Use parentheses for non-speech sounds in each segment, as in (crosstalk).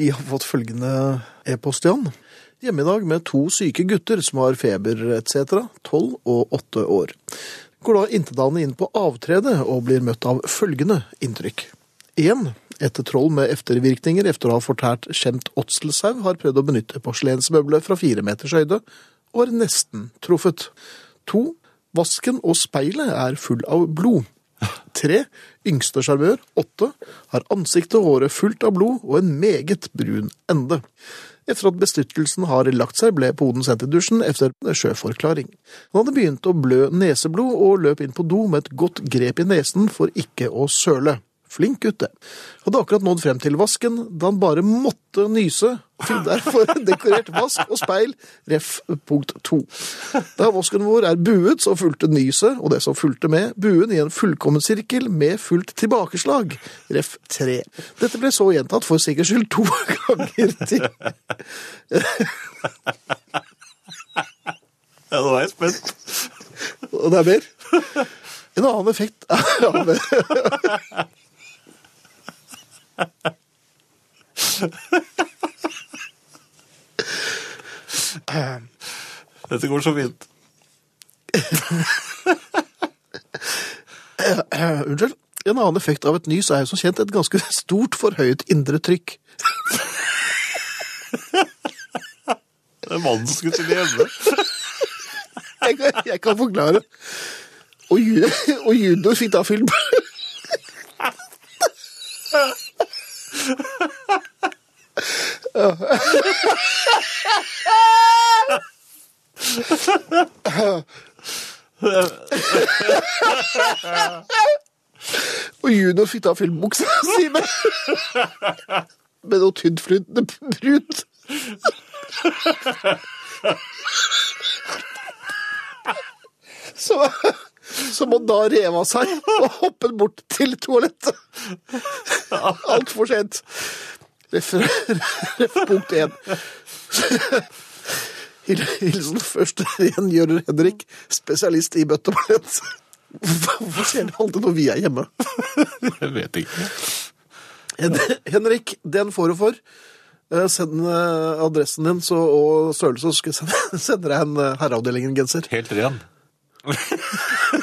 Vi har fått følgende e-post, Jan. Hjemme i dag med to syke gutter som har feber etc., 12 og 8 år. Går da intetanende inn på avtredet og blir møtt av følgende inntrykk. 1. Et troll med eftervirkninger etter å ha fortært skjemt åtselsau, har prøvd å benytte porselensmøbelet fra fire meters høyde, og er nesten truffet. 2. Vasken og speilet er full av blod. 3. Yngste sjarmør, 8, har ansiktet og håret fullt av blod og en meget brun ende. Etter at bestyrtelsen har lagt seg, ble poden sendt i dusjen etter sjøforklaring. Han hadde begynt å blø neseblod og løp inn på do med et godt grep i nesen for ikke å søle. Flink gutt, det. Hadde akkurat nådd frem til vasken da han bare måtte nyse, og fikk derfor dekorert vask og speil, ref. punkt to. Da vasken vår er buet, så fulgte nyset, og det som fulgte med, buen i en fullkommen sirkel med fullt tilbakeslag, ref. tre. Dette ble så gjentatt for sikkerhets skyld to ganger til. Ja, nå er jeg spent. Og det er mer. En annen effekt av Dette går så fint. Unnskyld. En annen effekt av et nys er som kjent et ganske stort forhøyet indre trykk. Det er mannen som skulle til hjemme. Jeg kan, jeg kan forklare. Og, og junior fikk da Og junior fikk da filmbuksa si med, med noe tyntflytende brunt. Så, som må da rev av seg og hoppet bort til toalettet. Altfor sent. Ref, ref (laughs) punkt én. Hil- Hilsen første rengjører Henrik, spesialist i bøtteballett. Hvorfor skjer det alltid når vi er hjemme? Jeg vet ikke. Hen- Henrik, den får du for. Eh, Send eh, adressen din så, og størrelse, så skal jeg sende, (laughs) sende deg en eh, Herreavdelingen-genser. Helt ren. (laughs)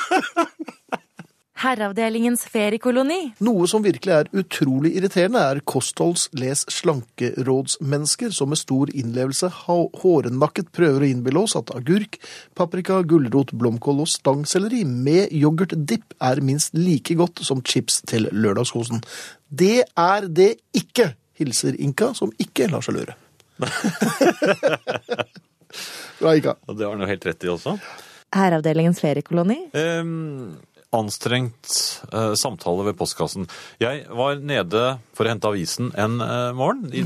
Herreavdelingens feriekoloni. Noe som virkelig er utrolig irriterende, er kostholds-, les-, slankerådsmennesker som med stor innlevelse hårnakket prøver å innbille oss at agurk, paprika, gulrot, blomkål og stangselleri med yoghurtdipp er minst like godt som chips til lørdagskosen. Det er det ikke, hilser Inka, som ikke lar seg lure. (laughs) Bra, Inka. Og det har han jo helt rett i også. Herreavdelingens feriekoloni. Ehm, anstrengt eh, samtale ved postkassen. Jeg var nede for å hente avisen en eh, morgen. I,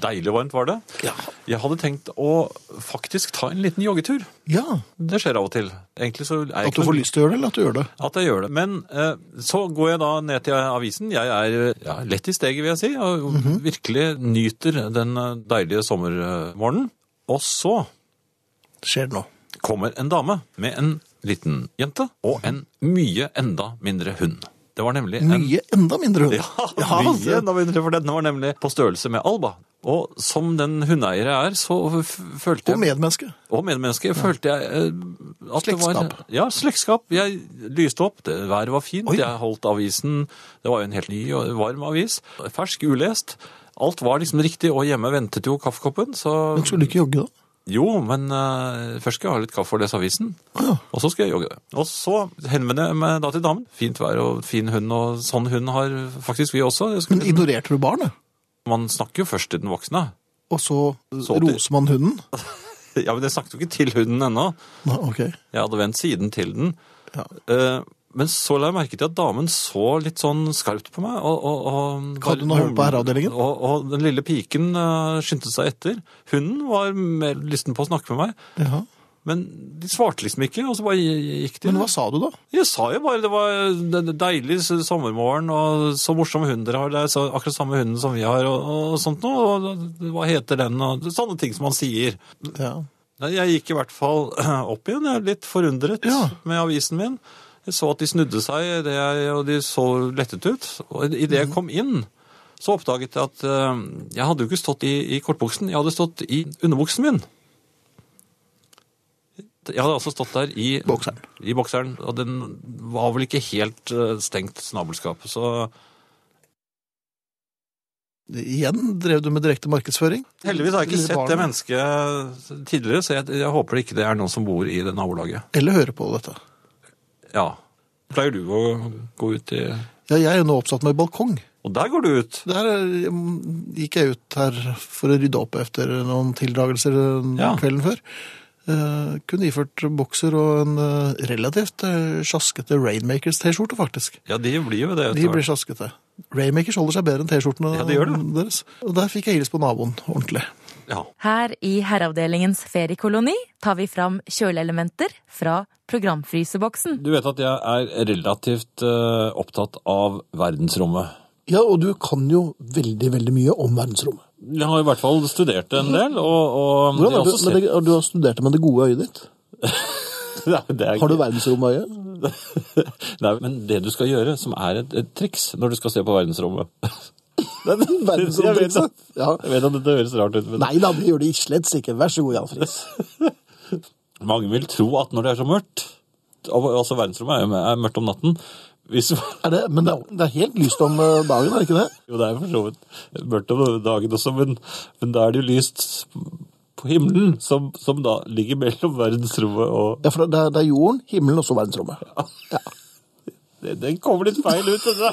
Deilig varmt var det. Ja. Jeg hadde tenkt å faktisk ta en liten joggetur. ja. Det skjer av og til. Egentlig så er jeg At du får lyst til å gjøre det, eller at du gjør det? At jeg gjør det. Men eh, så går jeg da ned til avisen. Jeg er ja, lett i steget, vil jeg si, og virkelig nyter den eh, deilige sommermorgenen. Og så Skjer det nå? Kommer en dame med en liten jente og en mye enda mindre hund. Det var nemlig en Mye enda mindre hund. (laughs) Ja, mye enda mindre, for den var nemlig på størrelse med Alba. Og som den hundeeiere er, så følte jeg Og medmenneske. og medmenneske følte jeg at slektskap. det var. Ja, slektskap. Jeg lyste opp, det, været var fint, Oi. jeg holdt avisen Det var jo en helt ny og varm avis. Fersk, ulest. Alt var liksom riktig, og hjemme ventet jo kaffekoppen, så Men skulle du ikke jogge, da? Jo, men uh, først skal jeg ha litt kaffe og lese avisen, Ja. og så skal jeg jogge. Og så henvender jeg meg da til damen. Fint vær og fin hund, og sånn hund har faktisk vi også. Men ignorerte du barnet? man snakker jo først til den voksne. Og så, Så roser man hunden? (laughs) Ja, men jeg snakket jo ikke til hunden ennå. Okay. ok. Jeg hadde vendt siden til den. Ja. Eh, Men så la jeg merke til at damen så litt sånn skarpt på meg. Og, og, og, Hadde hun hørt på herreavdelingen? Og, og den lille piken uh, skyndte seg etter. Hunden var mer lysten på å snakke med meg. Ja. Men de svarte liksom ikke, og så bare gikk de. Men hva sa du da? Jeg sa jo bare det var deilig sommermorgen, og så morsom hund dere har. Det er så, akkurat samme hunden som vi har, og, og sånt noe. Og hva heter den, og sånne ting som man sier. Ja. Jeg gikk i hvert fall (clears throat) opp igjen, jeg er litt forundret Ja. med avisen min. Jeg så at de snudde seg, og de så lettet ut. Og idet jeg kom inn, så oppdaget jeg at eh, jeg hadde jo ikke stått i, i kortbuksen, jeg hadde stått i underbuksen min. Jeg hadde altså stått der i Bokseren. i bokseren, og den var vel ikke helt eh, stengt snabelskap. Så Igjen drev du med direkte markedsføring. heldigvis har jeg ikke sett det mennesket tidligere, så jeg, jeg håper ikke det er noen som bor i det nabolaget. Eller hører på dette. Ja. Pleier du å gå ut i Ja, jeg er jo nå oppsatt med balkong. Og der går du ut! Der eh, gikk jeg ut her for å rydde opp etter noen tildragelser eh, Ja. kvelden før. Uh, kun iført bokser og en uh, relativt eh, sjaskete Rainmakers-T-skjorte, faktisk. Ja, de blir jo det. De blir sjaskete. Rainmakers holder seg bedre enn T-skjortene Ja, de deres. Og der fikk jeg hils på naboen ordentlig. Ja. Her i Herreavdelingens feriekoloni tar vi fram kjøleelementer fra programfryseboksen. Du vet at jeg er relativt uh, opptatt av verdensrommet. Ja, og du kan jo veldig, veldig mye om verdensrommet. Jeg har i hvert fall studert det en del, og, og Hvordan er du, også med det, du har studert det med det gode øyet ditt. (laughs) Nei, det er Har du verdensrommet verdensromøye? (laughs) Nei, men det du skal gjøre, som er et, et triks når du skal se på verdensrommet (laughs) Verdensromtrikset? Ja. Jeg vet at dette høres rart ut, men Nei da, det gjør det slett ikke. Vær så god, Jan Friis. (laughs) mange vil tro at når det er så mørkt Altså, verdensrommet er, er mørkt om natten. Hvis, Er det, men det er, det er helt lyst om eh, dagen, er det ikke det? jo, det er for så vidt mørkt om dagen også, men, men da er det jo lyst på himmelen, som, som da ligger mellom verdensrommet og Ja, for det er, det er jorden, himmelen og så verdensrommet. (laughs) Det, Den kommer litt feil ut, dette.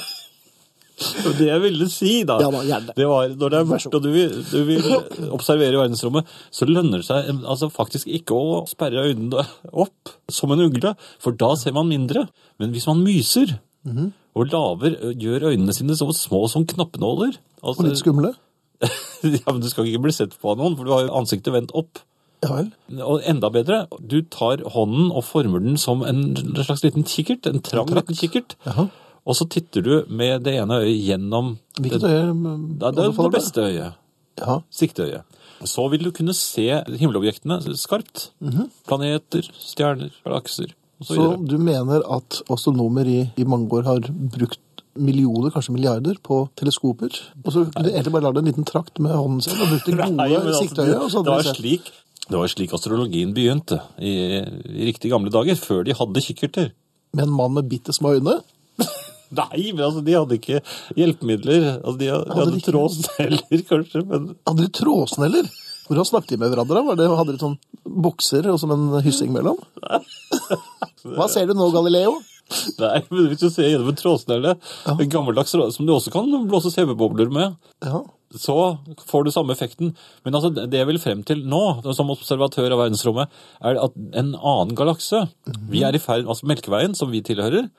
Og Det jeg ville si, da, Ja da, det var når det er mørkt og du vil, du vil observere verdensrommet, så lønner det seg altså, faktisk ikke å sperre øynene opp som en ugle, for da ser man mindre. Men hvis man myser Mhm. og laver, gjør øynene sine så små som knappenåler altså, Og litt skumle. (laughs) ja, men Du skal ikke bli sett på av noen, for du har jo ansiktet vendt opp. Ja vel. Og enda bedre, du tar hånden og former den som en slags liten kikkert, en trang liten kikkert. Jaha. Og så titter du med det ene øyet gjennom Hvilket det, øye det, det, det beste øyet. Ja. Sikteøyet. Så vil du kunne se himmelobjektene skarpt. Planeter, stjerner, galakser osv. Så så du mener at astronomer i, i mange år har brukt millioner, kanskje milliarder, på teleskoper? Og så kunne de egentlig bare lagd en liten trakt med hånden sin og brukt det (laughs) gode Nei, altså, sikteøyet? og så det var slik det var slik astrologien begynte i, i riktig gamle dager, før de hadde kikkerter. Med en mann med bitte små øyne? Nei, men altså, de hadde ikke hjelpemidler. Altså, de, hadde, de Hadde hadde trådsneller, (laughs) kanskje, men Hadde de trådsneller? Hvordan snakket de med hverandre? Var det, hadde de sånn bokser og som en hyssing mellom? Hva ser du nå, Galileo? Nei, men hvis du ser gjennom en trådsnelle, en gammeldags som du også kan blåse CV-bobler med, Ja. Så får du samme effekten. Men altså, det jeg vil frem til nå, som observatør av verdensrommet, er at en annen galakse Vi er i ferd, altså Melkeveien, som vi tilhører,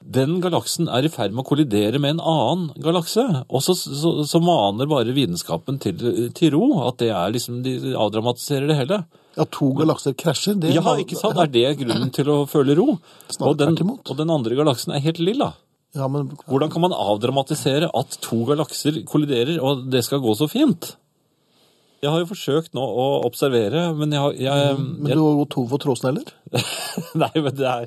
den galaksen er i ferd med å kollidere med en annen galakse. Og så, så, så maner bare vitenskapen til, til ro, at det er liksom, de avdramatiserer det hele. ja, to galakser krasjer. Det Ja, ikke sant? Er det grunnen til å føle ro? Snart Og den, og den andre galaksen er helt lilla. Ja, men Hvordan kan man avdramatisere at to galakser kolliderer, og det skal gå så fint? Jeg har jo forsøkt nå å observere, men jeg, har- jeg, Men jeg du har gått tom for trådsneller? (laughs) Nei, men det er,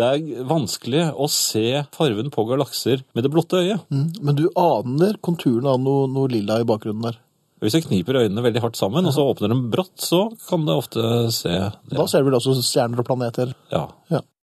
det er vanskelig å se farven på galakser med det blotte øyet. Mm. Men du aner konturen av noe, noe lilla i bakgrunnen der. Hvis jeg kniper øynene veldig hardt sammen, og så åpner dem brått, så kan det ofte se det. Da ser du vel også stjerner og planeter. Ja. Ja.